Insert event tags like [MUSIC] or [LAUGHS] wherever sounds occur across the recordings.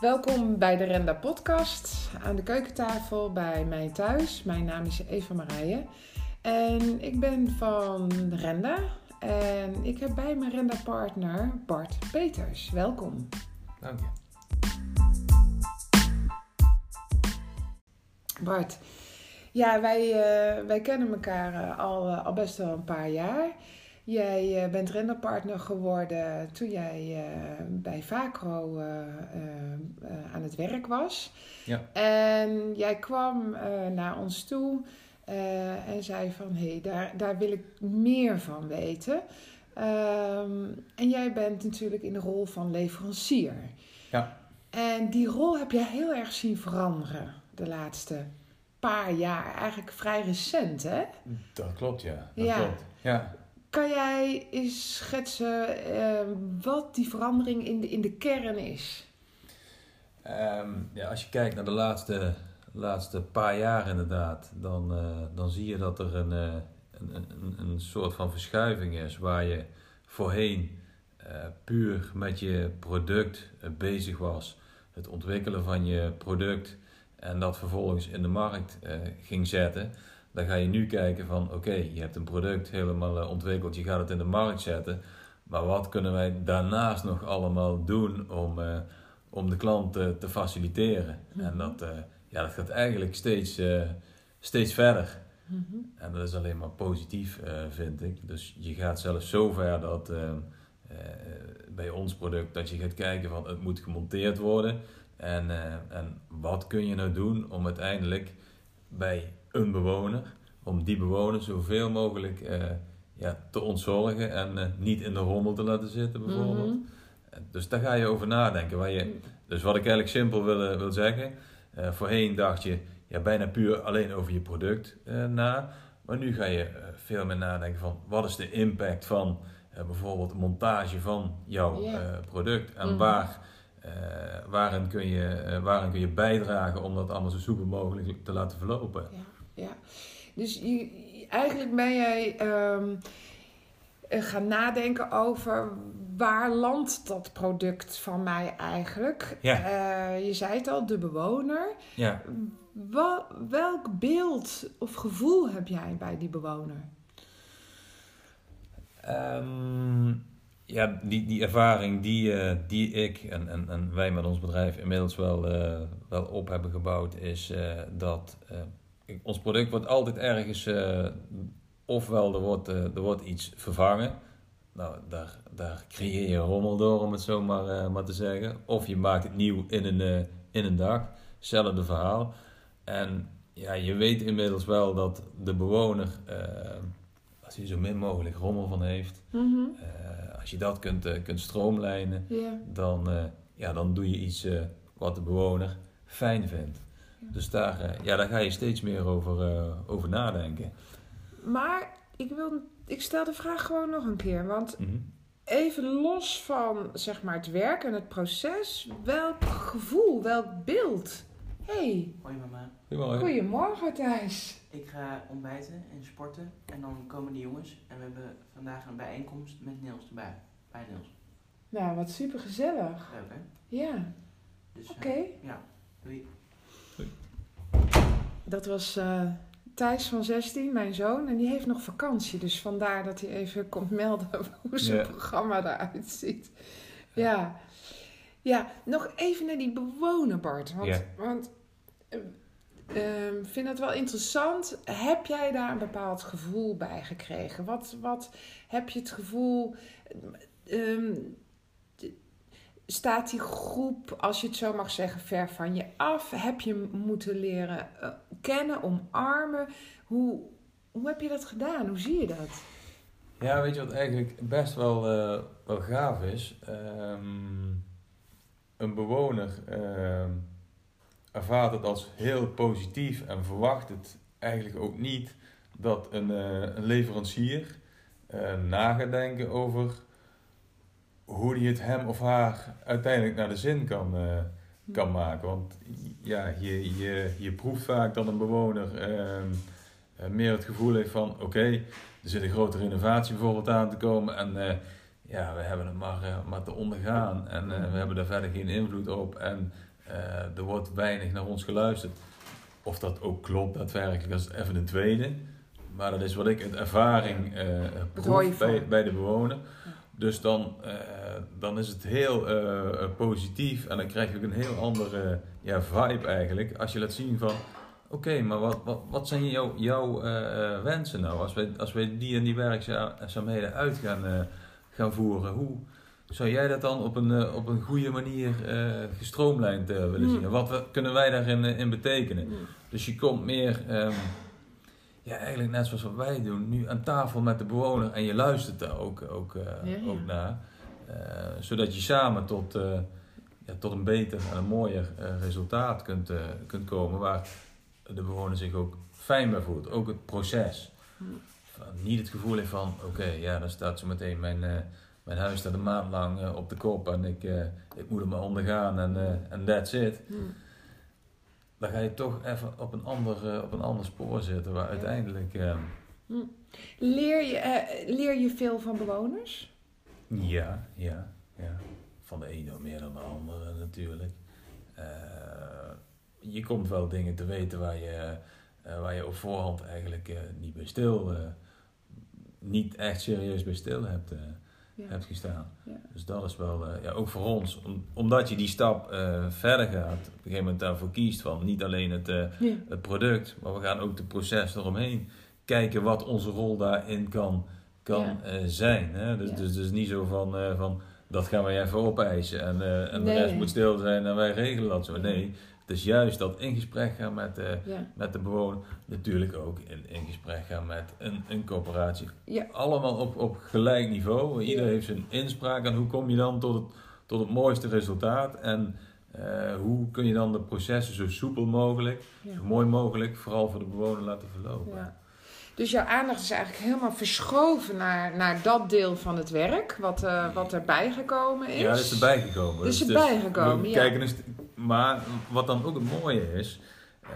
Welkom bij de Renda Podcast aan de keukentafel bij mij thuis. Mijn naam is Eva Marije en ik ben van Renda. En ik heb bij mijn Renda-partner Bart Peters. Welkom. Dank je. Bart, ja, wij, uh, wij kennen elkaar uh, al, uh, al best wel een paar jaar. Jij bent renderpartner geworden toen jij bij Vacro aan het werk was. Ja. En jij kwam naar ons toe en zei van, hé, hey, daar, daar wil ik meer van weten. Um, en jij bent natuurlijk in de rol van leverancier. Ja. En die rol heb je heel erg zien veranderen de laatste paar jaar. Eigenlijk vrij recent, hè? Dat klopt, ja. Dat ja. klopt. Ja. Kan jij eens schetsen uh, wat die verandering in de, in de kern is? Um, ja, als je kijkt naar de laatste, laatste paar jaar inderdaad, dan, uh, dan zie je dat er een, uh, een, een, een soort van verschuiving is waar je voorheen puur met je product bezig was. Het ontwikkelen van je product, en dat vervolgens in de markt ging zetten, dan ga je nu kijken van oké, okay, je hebt een product helemaal uh, ontwikkeld, je gaat het in de markt zetten, maar wat kunnen wij daarnaast nog allemaal doen om, uh, om de klant te faciliteren? Mm -hmm. En dat, ja, dat gaat eigenlijk steeds, steeds verder. Mm -hmm. En dat is alleen maar positief, vind ik. Dus je gaat zelfs zo ver dat bij ons product dat je gaat kijken van het moet gemonteerd worden. En, en wat kun je nou doen om uiteindelijk bij een bewoner, om die bewoner zoveel mogelijk uh, ja, te ontzorgen en uh, niet in de rommel te laten zitten bijvoorbeeld. Mm -hmm. Dus daar ga je over nadenken. Waar je, dus wat ik eigenlijk simpel wil, wil zeggen, voorheen dacht je ja, bijna puur alleen over je product na. Maar nu ga je veel meer nadenken van wat is de impact van bijvoorbeeld de montage van jouw Yeah. product en Mhm. waar... Uh, waarin, kun je, uh, waarin kun je bijdragen om dat allemaal zo soepel mogelijk te laten verlopen? Ja, ja. Dus je, eigenlijk ben jij um, gaan nadenken over waar landt dat product van mij eigenlijk? Ja. Uh, je zei het al, de bewoner. Ja. Wel, welk beeld of gevoel heb jij bij die bewoner? Um, ja, die, die ervaring die, uh, die ik en, en, en wij met ons bedrijf inmiddels wel, uh, wel op hebben gebouwd, is dat ons product wordt altijd ergens, ofwel er wordt, er wordt iets vervangen. Nou, daar, daar creëer je rommel door, om het zo maar, maar te zeggen. Of je maakt het nieuw in een, in een dag. Hetzelfde verhaal. En ja, je weet inmiddels wel dat de bewoner, als hij zo min mogelijk rommel van heeft, mm -hmm als je dat kunt, kunt stroomlijnen, yeah. dan, ja, dan doe je iets wat de bewoner fijn vindt. Dus daar, ja, daar ga je steeds meer over, over nadenken. Maar ik, wil, ik stel de vraag gewoon nog een keer. Want mm -hmm. even los van zeg maar, het werk en het proces, welk gevoel, welk beeld? Hey. Hoi mama. Goedemorgen. Goedemorgen Thijs. Ik ga ontbijten en sporten en dan komen de jongens en we hebben vandaag een bijeenkomst met Niels erbij. Bij Niels. Nou, wat super gezellig. Leuk hè? Ja. Dus, Oké. Uh, ja, doei. Dat was uh, Thijs van 16, mijn zoon. En die heeft nog vakantie. Dus vandaar dat hij even komt melden [LAUGHS] hoe zijn programma eruit ziet. Ja. Ja, nog even naar die bewoner, Bart. Want, want ik uh, vind het wel interessant. Heb jij daar een bepaald gevoel bij gekregen? Wat, wat heb je het gevoel... ehm, staat die groep, als je het zo mag zeggen, ver van je af? Heb je moeten leren eh, kennen, omarmen? Hoe, hoe heb je dat gedaan? Hoe zie je dat? Ja, weet je wat eigenlijk best wel, eh, wel gaaf is? Ehm, een bewoner ehm, ervaart het als heel positief en verwacht het eigenlijk ook niet dat een, eh, een leverancier na gaat over hoe die het hem of haar uiteindelijk naar de zin kan, eh, kan maken. Want ja, je, je, je proeft vaak dat een bewoner ehm, eh, meer het gevoel heeft van oké, er zit een grote renovatie bijvoorbeeld aan te komen en eh, ja, we hebben het maar, maar te ondergaan en we hebben daar verder geen invloed op. En er wordt weinig naar ons geluisterd. Of dat ook klopt daadwerkelijk, dat is even een tweede. Maar dat is wat ik uit ervaring proef bij, bij de bewoner. Dus dan, eh, dan is het heel eh, eh, positief en dan krijg je ook een heel andere ja, vibe eigenlijk. Als je laat zien van, oké, maar wat, wat, wat zijn jouw, jouw wensen nou? Als wij, als wij die en die werkzaamheden uit gaan, gaan voeren, hoe zou jij dat dan op een, op een goede manier gestroomlijnd willen Hmm. zien? En wat we- kunnen wij daarin in betekenen? Mm. Dus je komt meer, ehm, ja, eigenlijk net zoals wat wij doen, nu aan tafel met de bewoner en je luistert daar ook, ook, eh, Ja, ja. ook naar. Eh, zodat je samen tot, eh, ja, tot een beter en een mooier resultaat kunt, kunt komen waar de bewoner zich ook fijn bij voelt. Ook het proces. Van niet het gevoel heeft van, oké, ja, dan staat zo meteen mijn, mijn huis staat een maand lang op de kop en ik, ik moet er maar ondergaan en en that's it Mm. Dan ga je toch even op een ander, eh, op een ander spoor zitten waar uiteindelijk eh, Leer, je, eh, leer je veel van bewoners? ja, ja, ja, van de ene meer dan de andere natuurlijk. Je komt wel dingen te weten waar je, waar je op voorhand eigenlijk niet bij stil, niet echt serieus bij stil hebt. Hebt gestaan. Dus dat is wel, eh, ja, ook voor ons, om, omdat je die stap eh, verder gaat, op een gegeven moment daarvoor kiest van niet alleen het, eh, het product, maar we gaan ook de proces eromheen kijken wat onze rol daarin kan, kan zijn. Hè? Dus, dus, dus niet zo van, van dat gaan wij even opeisen en, en Nee. de rest moet stil zijn en wij regelen dat zo. Nee, het is juist dat in gesprek gaan met, Ja. met de bewoner, natuurlijk ook in, in gesprek gaan met een, een corporatie. Ja. Allemaal op, op gelijk niveau. Ieder Ja. heeft zijn inspraak en hoe kom je dan tot het, tot het mooiste resultaat en eh, hoe kun je dan de processen zo soepel mogelijk, zo mooi mogelijk, vooral voor de bewoner laten verlopen. Dus jouw aandacht is eigenlijk helemaal verschoven naar, naar dat deel van het werk, wat, eh, wat erbij gekomen is. Ja, dat is erbij gekomen. Dat is Dus- erbij dus gekomen, we ja. kijken maar wat dan ook het mooie is,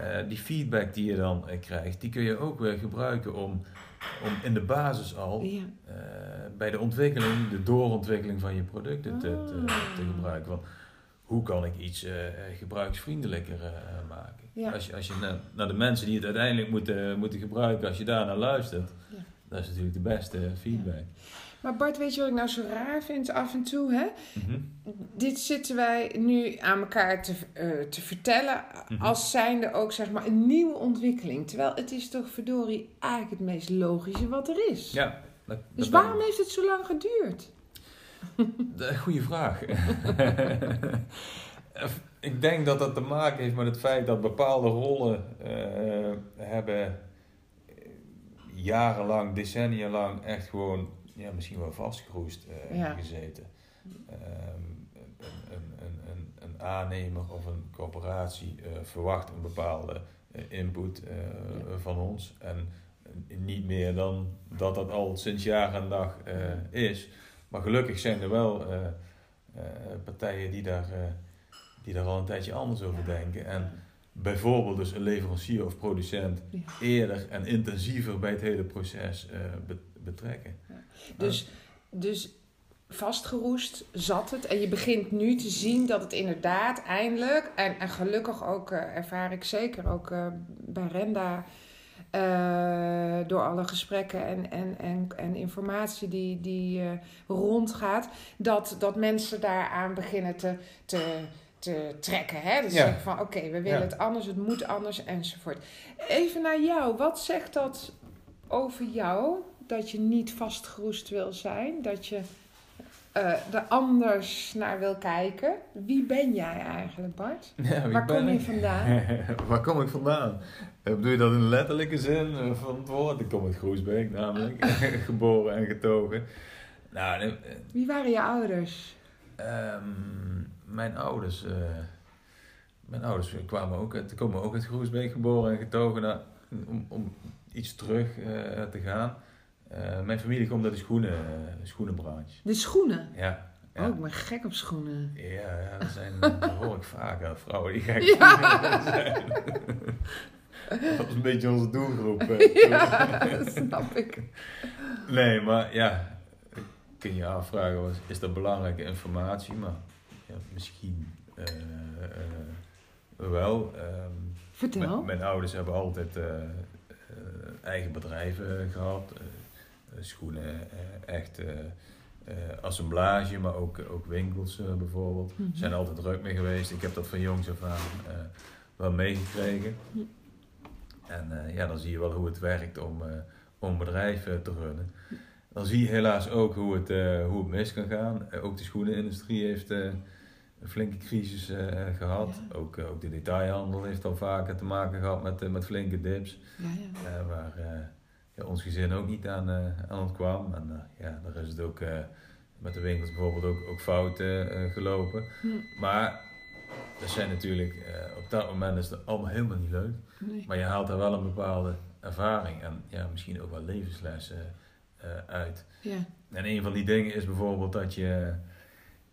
eh, die feedback die je dan eh, krijgt, die kun je ook weer gebruiken om, om in de basis al Ja. eh, bij de ontwikkeling, de doorontwikkeling van je producten te, te, Ah. te gebruiken. Want hoe kan ik iets gebruiksvriendelijker maken? Ja. Als je, als je naar, naar de mensen die het uiteindelijk moeten, moeten gebruiken, als je daar naar luistert, Ja. dat is natuurlijk de beste feedback. Maar Bart, weet je wat ik nou zo raar vind af en toe? Hè? Mhm. Dit zitten wij nu aan elkaar te, eh, te vertellen Mhm. als zijnde ook zeg maar een nieuwe ontwikkeling. Terwijl het is toch verdorie eigenlijk het meest logische wat er is. Ja, dat, Dus dat waarom heeft het zo lang geduurd? De, goeie vraag. [LAUGHS] ik denk dat dat te maken heeft met het feit dat bepaalde rollen eh, hebben jarenlang, decennia lang echt gewoon, ja, misschien wel vastgeroest eh, Ja. gezeten. Ehm, een, een, een, een, aannemer of een corporatie eh, verwacht een bepaalde eh, input eh, Ja. van ons. En eh, niet meer dan dat dat al sinds jaar en dag eh, is. Maar gelukkig zijn er wel eh, eh, partijen die daar, eh, die daar al een tijdje anders over denken. En bijvoorbeeld dus een leverancier of producent Ja. eerder en intensiever bij het hele proces eh, be- betrekken. Dus, dus vastgeroest zat het. En je begint nu te zien dat het inderdaad eindelijk, en, en gelukkig ook eh, ervaar ik zeker ook eh, bij Renda, eh, door alle gesprekken en, en, en, en informatie die, die eh, rondgaat, dat, dat mensen daaraan beginnen te, te, te trekken. Hè? Dus Ja. van oké, we willen Ja. het anders, het moet anders enzovoort. Even naar jou, wat zegt dat over jou dat je niet vastgeroest wil zijn, dat je eh, er anders naar wil kijken. Wie ben jij eigenlijk, Bart? Ja, Waar kom je ik? vandaan? [LAUGHS] Waar kom ik vandaan? Eh, Bedoel je dat in letterlijke zin eh, van het woord? Ik kom uit Groesbeek namelijk, [LAUGHS] geboren en getogen. Nou, Wie waren je ouders? Ehm, mijn ouders, mijn ouders kwamen ook uit, komen ook uit Groesbeek, geboren en getogen, nou, om, om iets terug te gaan. Eh, mijn familie komt uit de schoenen, eh, schoenenbranche. De schoenen. Ja. Ja. Oh, ik ben gek op schoenen. Ja, ja, dat, [LAUGHS] zijn, dat hoor ik vaak aan vrouwen die gek Ja. zijn. [LAUGHS] Dat is een beetje onze doelgroep. [LAUGHS] ja, dat snap ik. Nee, maar ja, kun je afvragen, was- is dat belangrijke informatie? Maar ja, misschien eh, wel. ehm, Vertel. mijn, mijn ouders hebben altijd eigen bedrijven gehad. Eh, schoenen, eh, echt eh, assemblage, maar ook, ook winkels bijvoorbeeld. Mhm. zijn altijd druk mee geweest. Ik heb dat van jongs af aan wel meegekregen. En ja, dan zie je wel hoe het werkt om, om een bedrijf eh, te runnen. Dan zie je helaas ook hoe het, hoe het mis kan gaan. Ook de schoenenindustrie heeft een flinke crisis eh, gehad. Ja. Ook, ook de detailhandel heeft al vaker te maken gehad met, met flinke dips. Ja, ja. waar ja, ons gezin ook niet aan, eh, aan ontkwam. En eh, ja, daar is het ook eh, met de winkels bijvoorbeeld ook, ook fouten eh, gelopen. Hm. Maar dat zijn natuurlijk, op dat moment is het allemaal helemaal niet leuk. Nee. Maar je haalt daar wel een bepaalde ervaring en ja, misschien ook wel levenslessen uit. Ja. En een van die dingen is bijvoorbeeld dat je,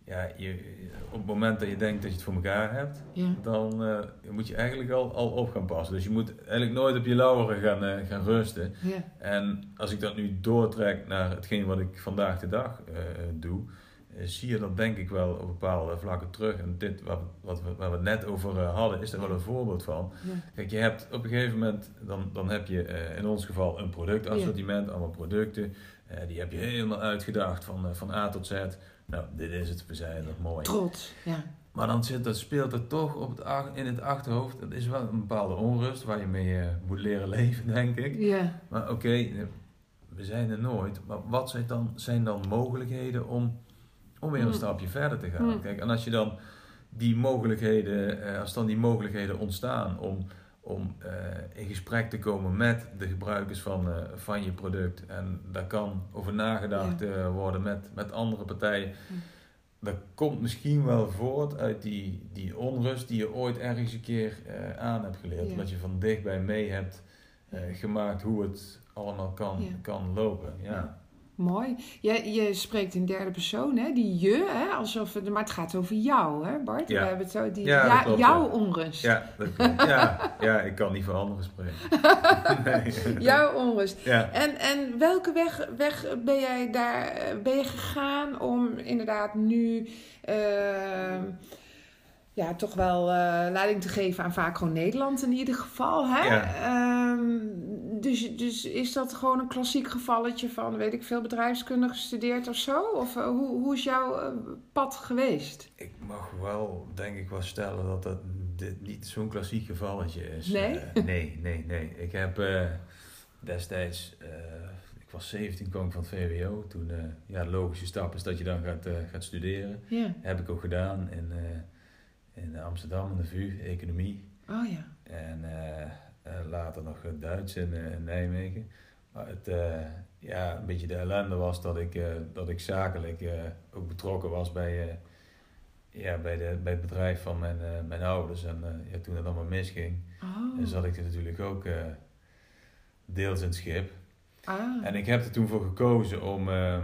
ja, je, op het moment dat je denkt dat je het voor elkaar hebt, Ja. dan eh, moet je eigenlijk al, al op gaan passen. Dus je moet eigenlijk nooit op je lauweren gaan, eh, gaan rusten. Ja. En als ik dat nu doortrek naar hetgeen wat ik vandaag de dag eh, doe, zie je dat denk ik wel op bepaalde vlakken terug. En dit wat, wat we, waar we net over hadden, is er wel een voorbeeld van. Ja. Kijk, je hebt op een gegeven moment, dan, dan heb je in ons geval een productassortiment, allemaal producten. Die heb je helemaal uitgedacht van, van A tot Z. Nou, dit is het, we zijn dat mooi. Trots. Ja. Maar dan zit, dat speelt er toch op het, in het achterhoofd. Dat is wel een bepaalde onrust waar je mee eh, moet leren [LAUGHS] leven, denk ik. Ja. Maar oké, eh, we zijn er nooit. Maar wat zijn dan, zijn dan mogelijkheden om, om weer een Hmm. stapje verder te gaan? Hmm. Kijk, en als je dan die mogelijkheden, eh, als dan die mogelijkheden ontstaan om, om eh, in gesprek te komen met de gebruikers van, eh, van je product. En daar kan over nagedacht eh, worden met, met andere partijen. Hmm. Dat komt misschien wel voort uit die, die onrust die je ooit ergens een keer aan hebt geleerd. Ja. Dat je van dichtbij mee hebt gemaakt hoe het allemaal kan, kan lopen. Ja. Mooi. Je, je spreekt in derde persoon, hè? Die je, hè? Alsof het, maar het gaat over jou, hè, Bart? Ja. We hebben het zo, die, Ja, dat ja, klopt, jouw onrust. Ja, dat ja, ja, ik kan niet voor anderen spreken. [LAUGHS] nee. Jouw onrust. Ja. En, en welke weg, weg ben jij daar eh, ben je gegaan om inderdaad nu ehm, ja, toch wel eh, leiding te geven aan vaak gewoon Nederland in ieder geval. Hè? Ja. Ehm, dus, dus is dat gewoon een klassiek gevalletje van, weet ik veel, bedrijfskunde gestudeerd of zo? Of eh, hoe, hoe is jouw eh, pad geweest? Ik mag wel, denk ik, wel stellen dat dat dit niet zo'n klassiek gevalletje is. Nee? Nee, nee, nee. Ik heb destijds, ik was 17, kwam ik van het VWO. Toen, ja, de logische stap is dat je dan gaat, gaat studeren. Ja. Heb ik ook gedaan eh, in Amsterdam, in de VU, economie. Oh ja. En eh, eh, later nog Duits in, eh, in Nijmegen. Maar het, ja, een beetje de ellende was dat ik, dat ik zakelijk ook betrokken was bij, ja, bij, de, bij het bedrijf van mijn, mijn ouders. En ja, toen het allemaal misging, Oh. zat ik er natuurlijk ook deels in het schip. Ah. En ik heb er toen voor gekozen om, eh,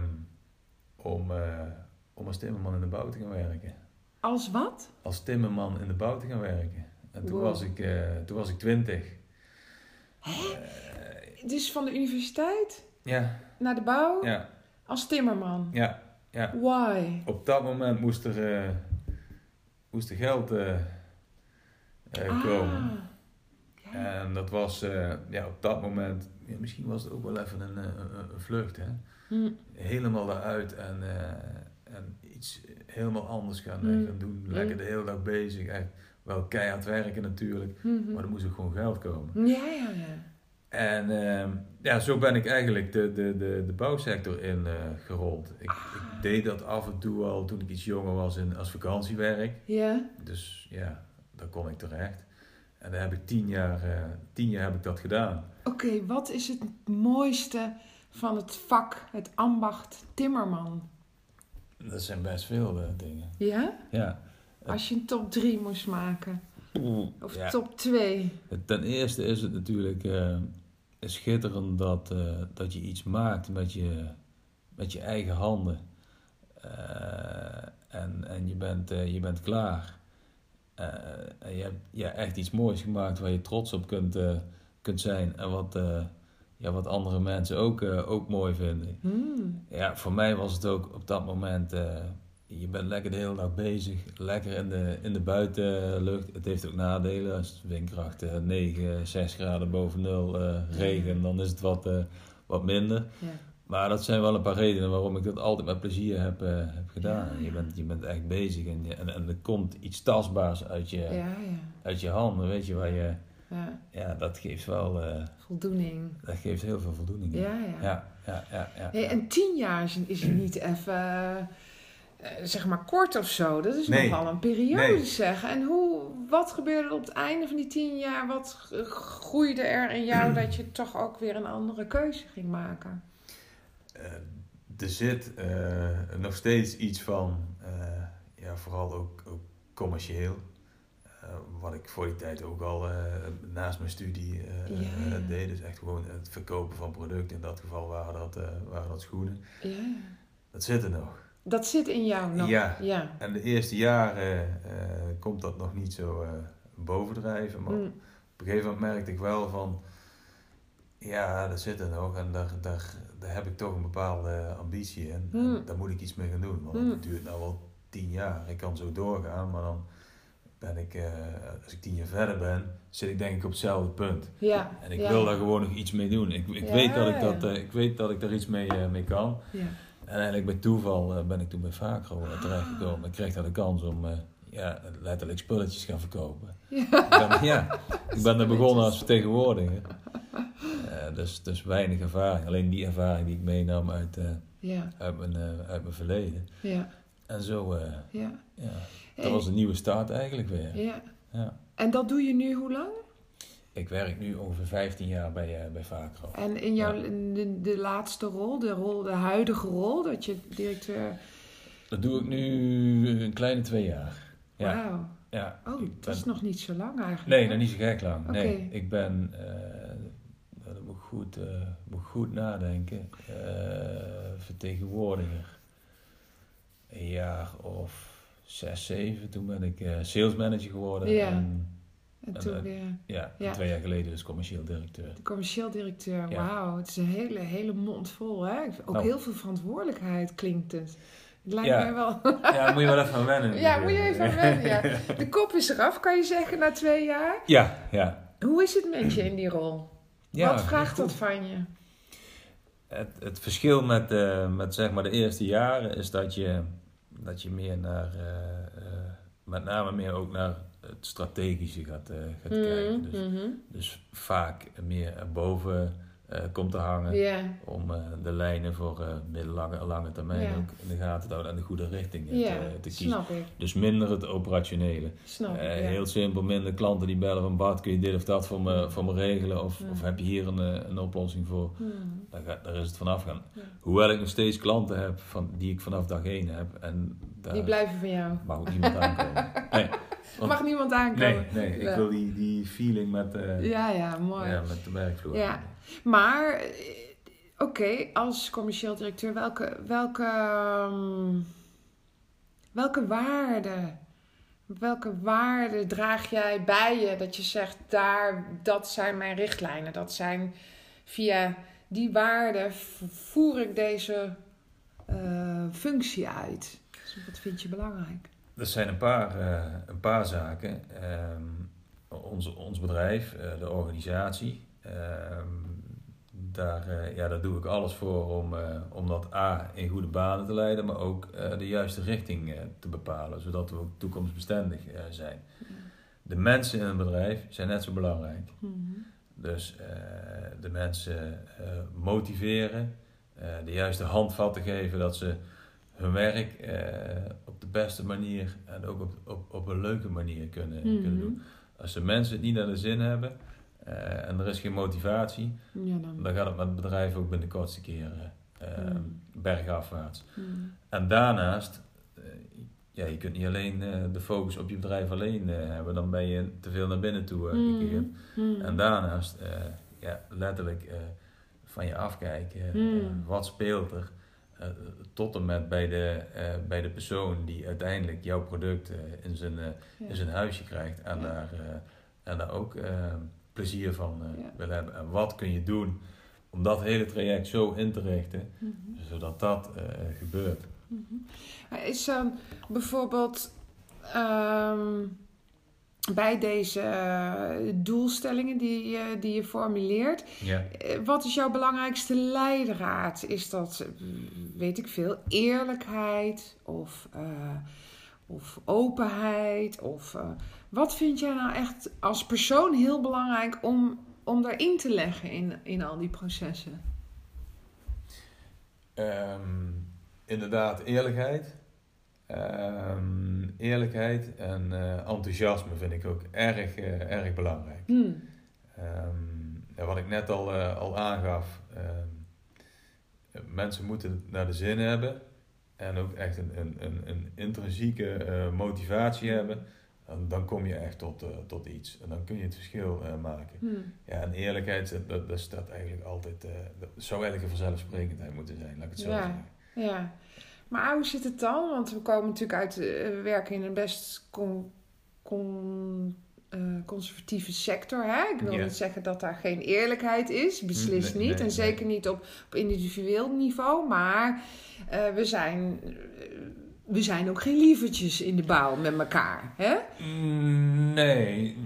om, om als timmerman in de bouw te gaan werken. Als wat? Als timmerman in de bouw te gaan werken. En toen, Wow. was, ik, eh, toen was ik twintig. Hè? Eh, Dus van de universiteit ja, naar de bouw ja, als timmerman. ja, ja. Why? Op dat moment moest er, eh, moest er geld eh, komen. Ah. Ja. En dat was ja, op dat moment, ja, misschien was het ook wel even een, een, een vlucht. Hè? Hm. Helemaal daaruit en, en iets helemaal anders gaan, eh, Mm. gaan doen. Lekker de hele dag bezig. Echt wel keihard werken natuurlijk. Mhm. Maar er moest ook gewoon geld komen. Ja, ja, ja. En ehm, ja, zo ben ik eigenlijk de, de, de, de bouwsector in eh, gerold. Ik, Ah. ik deed dat af en toe al toen ik iets jonger was in, als vakantiewerk. Ja? Dus ja, daar kon ik terecht. En daar heb ik tien jaar, eh, tien jaar heb ik dat gedaan. Oké, wat is het mooiste van het vak, het ambacht timmerman? Dat zijn best veel eh, dingen. Ja? Ja. Als je een top 3 moest maken. Of Ja. top 2. Ten eerste is het natuurlijk eh, schitterend dat, eh, dat je iets maakt met je, met je eigen handen. En en je, bent, je bent klaar. En je hebt ja, echt iets moois gemaakt waar je trots op kunt, kunt zijn. En wat, ja, wat andere mensen ook, eh, ook mooi vinden. Hmm. Ja, voor mij was het ook op dat moment eh, je bent lekker de hele dag bezig, lekker in de, in de buitenlucht. Het heeft ook nadelen. Als het windkracht eh, 9, 6 graden boven nul, eh, regen, dan is het wat, eh, wat minder. Maar dat zijn wel een paar redenen waarom ik dat altijd met plezier heb, eh, heb gedaan. Ja, Je, bent, je bent echt bezig en, je- en, en er komt iets tastbaars uit je, Ja, ja. uit je handen, weet je, waar je, ja. ja, dat geeft wel, eh, Voldoening. dat geeft heel veel voldoening. Ja, ja. ja, ja, ja. ja, Hey, ja. en tien jaar is, niet even, eh, zeg maar, kort of zo. Dat is Nee. nogal een periode, Nee. zeg. En hoe, wat gebeurde er op het einde van die tien jaar? Wat groeide er in jou dat je toch ook weer een andere keuze ging maken? Eh, er zit eh, nog steeds iets van, eh, ja, vooral ook, ook commercieel. Eh, wat ik voor die tijd ook al eh, naast mijn studie eh, Ja, deed. Dus echt gewoon het verkopen van producten. In dat geval waren dat, waren dat schoenen. Ja. Dat zit er nog. Dat zit in jou nog. Ja. ja. En de eerste jaren komt dat nog niet zo bovendrijven. Maar Mm. op een gegeven moment merkte ik wel van, ja, dat zit er nog en daar, daar, daar heb ik toch een bepaalde ambitie in. En daar moet ik iets mee gaan doen, want Hmm. het duurt nou wel tien jaar. Ik kan zo doorgaan, maar dan ben ik, eh, als ik tien jaar verder ben, zit ik denk ik op hetzelfde punt. Ja. En ik ja. wil daar gewoon nog iets mee doen. Ik, ik, Ja, weet, dat ik, ja. dat, eh, ik weet dat ik daar iets mee, eh, mee kan. Ja. En eigenlijk bij toeval ben ik toen bij Vacro uh, terechtgekomen. Ik kreeg daar de kans om ja, letterlijk spulletjes gaan verkopen. Ik ben, ja, ik ben er begonnen als vertegenwoordiger. Eh, dus, dus weinig ervaring. Alleen die ervaring die ik meenam uit, Ja. uit, mijn, uit mijn verleden. Ja. En zo, eh, Ja. ja, dat was een nieuwe start eigenlijk weer. ja. Ja. En dat doe je nu hoe lang? Ik werk nu ongeveer 15 jaar bij, eh, bij Vacro. En in jouw Ja. de, de laatste rol, de rol, de huidige rol, dat je directeur. Dat doe ik nu een kleine twee jaar. Ja, Wauw. ja. Oh, dat is nog niet zo lang eigenlijk. Nee, nog niet zo gek lang. Nee, ik ben, eh, dat moet ik goed, moet goed nadenken, vertegenwoordiger. Een jaar of zes, zeven, toen ben ik eh sales manager geworden. Ja. En, En En, toen weer ja, Ja. twee jaar geleden dus commercieel directeur. de commercieel directeur. Ja. Wauw, het is een hele, hele mond vol. Hè? Ook Nou. heel veel verantwoordelijkheid klinkt het. Lijkt Ja. mij wel. Ja, moet je wel even aan wennen. [LAUGHS] ja, moet je even aan wennen. Ja. De kop is eraf, kan je zeggen, na twee jaar. Ja, ja. Hoe is het met je in die rol? ja Wat vraagt dat van je? Het, het verschil met, eh, met zeg maar de eerste jaren is dat je, dat je meer naar, eh, eh, met name meer ook naar het strategische gaat, eh, gaat kijken. Mhm, Dus, mhm. dus vaak meer erboven eh, komt te hangen om eh, de lijnen voor eh middellange en lange termijn Ja. ook in de gaten te houden en de goede richting te, te kiezen. snap ik. Dus minder het operationele. Snap ik, ja. Heel simpel, minder klanten die bellen van Bart, kun je dit of dat voor me, voor me regelen? Of, of heb je hier een, een oplossing voor? Daar, daar is het vanaf gaan. Hoewel ik nog steeds klanten heb van, die ik vanaf dag één heb. En daar Die blijven van jou. mag ook niemand aankomen. [LAUGHS] Nee, Mag niemand aankomen? nee, nee ik wil die, die feeling met, eh, Ja, ja, mooi. ja, met de werkvloer. Ja. Maar, eh, oké, als commercieel directeur, welke, welke, ehm, welke waarde, welke waarde draag jij bij je dat je zegt, daar, dat zijn mijn richtlijnen, dat zijn via die waarden voer ik deze eh, functie uit. Dus wat vind je belangrijk? Er zijn een paar, eh, een paar zaken. Ehm, ons, ons bedrijf, eh, de organisatie, ehm, daar, eh, ja, daar doe ik alles voor om, om dat A in goede banen te leiden, maar ook de juiste richting te bepalen, zodat we ook toekomstbestendig zijn. De mensen in een bedrijf zijn net zo belangrijk. Dus eh, de mensen motiveren, de juiste handvatten geven dat ze hun werk eh, op de beste manier en ook op, op, op een leuke manier kunnen, kunnen doen. Als de mensen het niet naar de zin hebben eh, en er is geen motivatie, Ja, dan. dan gaat het met het bedrijf ook binnen de kortste keren eh, Hmm. bergafwaarts. Hmm. En daarnaast, ja, je kunt niet alleen de focus op je bedrijf alleen hebben, dan ben je te veel naar binnen toe gekeerd. En daarnaast, ja, letterlijk van je afkijken. wat speelt er? Eh, tot en met bij de, eh, bij de persoon die uiteindelijk jouw product eh, in, zijn, Ja. in zijn huisje krijgt. En, Ja. daar, en daar ook plezier van Ja. wil hebben. En wat kun je doen om dat hele traject zo in te richten, Mhm. zodat dat gebeurt. Maar Is dan bijvoorbeeld ehm, bij deze eh, doelstellingen die, je- die je formuleert, Ja. eh, wat is jouw belangrijkste leidraad? Is dat, eh, weet ik veel, eerlijkheid of, eh, of openheid? Of, eh, wat vind jij nou echt als persoon heel belangrijk om, om daarin te leggen in, in al die processen? Ehm, inderdaad, eerlijkheid. Ehm, eerlijkheid en eh, enthousiasme vind ik ook erg, eh, erg belangrijk. Hmm. Ehm, ja, wat ik net al, eh, al aangaf, ehm, mensen moeten naar de zin hebben en ook echt een, een, een, een intrinsieke motivatie hebben. En dan kom je echt tot, tot iets en dan kun je het verschil maken. Hmm. Ja, en eerlijkheid, dat, dat staat eigenlijk altijd, dat zou eigenlijk een vanzelfsprekendheid moeten zijn, laat ik het zo Ja. zeggen. Ja, maar hoe zit het dan? Want we komen natuurlijk uit, eh, we werken in een best con, con- eh, conservatieve sector. Hè? Ik wil niet zeggen dat daar geen eerlijkheid is, beslist Nee, niet. nee, en zeker niet op, op individueel niveau, maar eh, we, zijn, we zijn ook geen lievertjes in de bouw met elkaar. Hè? Nee,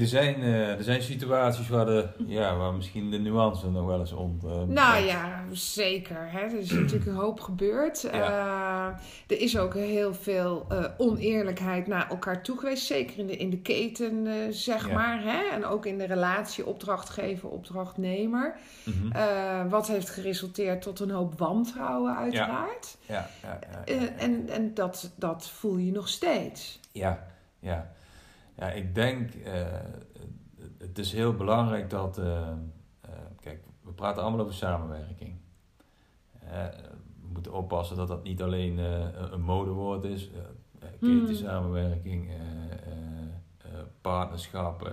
er zijn, eh, er zijn situaties waar, de, ja, waar misschien de nuance nog wel eens ont. eh, Nou ja, zeker. Hè? Er is natuurlijk een hoop gebeurd. Eh, er is ook heel veel oneerlijkheid naar elkaar toe geweest. Zeker in de, in de keten, zeg Ja. maar. Hè? En ook in de relatie opdrachtgever, opdrachtnemer. Mhm. Wat heeft geresulteerd tot een hoop wantrouwen, uiteraard. ja, ja, ja, ja, ja. En en dat, dat voel je nog steeds. Ja, ja. Ja, ik denk, eh, het is heel belangrijk dat, eh, eh, kijk, we praten allemaal over samenwerking. We moeten oppassen dat dat niet alleen een- modewoord is. eh, eh, partnerschap,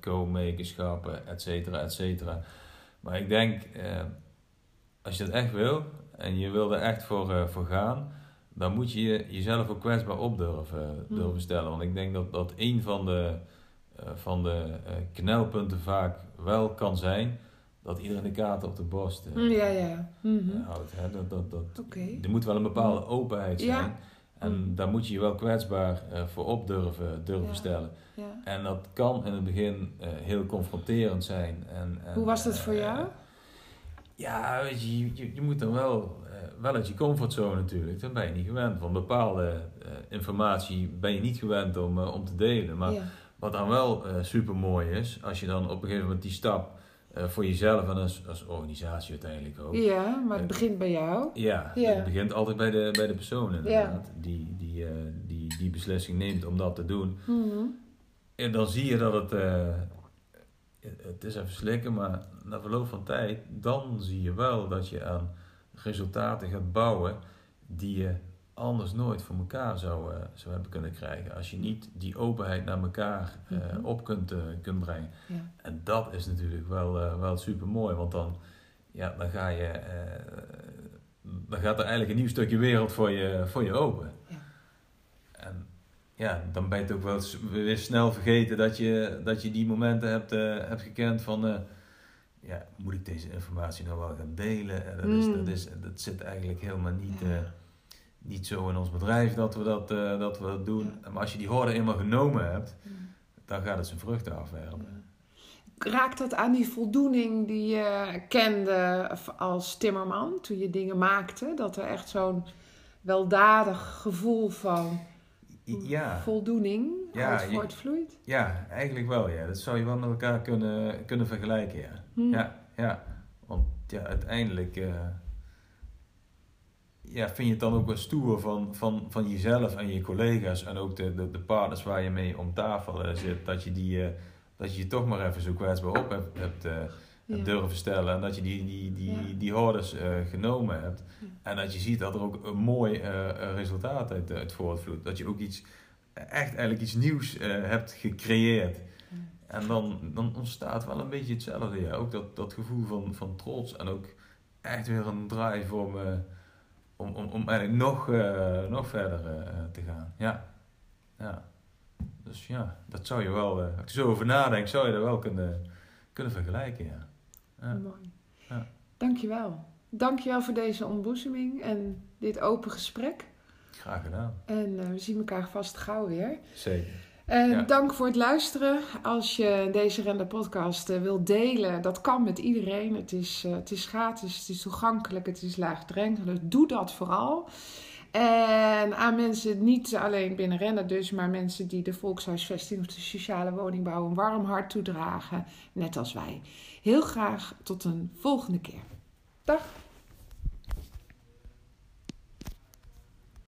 co-makerschap, eh, et cetera, et cetera. Maar ik denk, als je dat echt wil en je wil er echt voor, voor gaan, dan moet je je- jezelf ook kwetsbaar op durven, Hmm. durven stellen. Want ik denk dat, dat een van de, eh, van de eh, knelpunten vaak wel kan zijn dat iedereen de kaarten op de borst eh, Mm, Ja, ja. Mhm. eh, houdt. Hè? Dat, dat, dat. Er moet wel een bepaalde openheid zijn. Ja. En Mm. daar moet je je wel kwetsbaar eh, voor op durven, durven Ja. stellen. Ja. En dat kan in het begin eh, heel confronterend zijn. En, en, Hoe was dat voor eh, jou? ja, weet je, je, je- moet dan wel, eh, wel uit je comfortzone natuurlijk. Daar ben je niet gewend. Want bepaalde eh, informatie ben je niet gewend om, eh, om te delen. Maar ja. wat dan wel super mooi is, als je dan op een gegeven moment die stap eh, voor jezelf en als, als organisatie uiteindelijk ook. ja, maar het begint bij jou. Ja, Ja. het begint altijd bij de, bij de persoon inderdaad. Die, die, eh, die die beslissing neemt om dat te doen. Mhm. En dan zie je dat het, eh, het is even slikken, maar na verloop van tijd, dan zie je wel dat je aan resultaten gaat bouwen die je anders nooit voor elkaar zou, eh, zou hebben kunnen krijgen. Als je niet die openheid naar elkaar eh, Mhm. op kunt, eh, kunt brengen. Ja. En dat is natuurlijk wel, wel super mooi, want dan, ja, dan, ga je, dan gaat er eigenlijk een nieuw stukje wereld voor je, voor je open. Ja. En ja, dan ben je het ook wel weer snel vergeten dat je, dat je die momenten hebt, hebt gekend van, ja, moet ik deze informatie nou wel gaan delen? En dat, is, dat, is, dat zit eigenlijk helemaal niet, eh, niet zo in ons bedrijf dat we dat, eh, dat, we dat doen. Maar als je die horde eenmaal genomen hebt, dan gaat het zijn vruchten afwerpen. Raakt dat aan die voldoening die je kende als timmerman toen je dingen maakte? Dat er echt zo'n weldadig gevoel van Ja, voldoening Ja, uit voortvloeit? ja, eigenlijk wel. Ja. Dat zou je wel met elkaar kunnen, kunnen vergelijken. Ja. Hm. Ja, ja. Want ja, uiteindelijk eh, ja, vind je het dan ook wel stoer van, van, van jezelf en je collega's en ook de, de, de partners waar je mee om tafel eh, zit, dat je, die, eh, dat je je toch maar even zo kwetsbaar op hebt, hebt. Hebt durven stellen en dat je die, die, die, die hordes eh, genomen hebt. En dat je ziet dat er ook een mooi eh, eh, resultaat uit, uit voortvloeit. Dat je ook iets, echt eigenlijk iets nieuws eh, hebt gecreëerd. En dan, dan ontstaat wel een beetje hetzelfde. Ja. Ook dat, dat gevoel van, van trots en ook echt weer een drive om, eh, om, om, om eigenlijk nog, eh, nog verder eh, te gaan. Ja. ja. Dus ja, dat zou je wel, eh, als er zo over nadenk, zou je dat wel kunnen, kunnen vergelijken. Ja. Ja. Mooi. Ja. Dankjewel. Dankjewel voor deze ontboezeming en dit open gesprek. Graag gedaan. En uh, we zien elkaar vast gauw weer. Zeker. En Ja. dank voor het luisteren. Als je deze Render podcast uh, wilt delen, dat kan met iedereen. Het is, uh, het is gratis, het is toegankelijk, het is laagdrempelig. Doe dat vooral. En aan mensen, niet alleen binnen Rennen dus, maar mensen die de volkshuisvesting of de sociale woningbouw een warm hart toedragen, net als wij. Heel graag tot een volgende keer. Dag!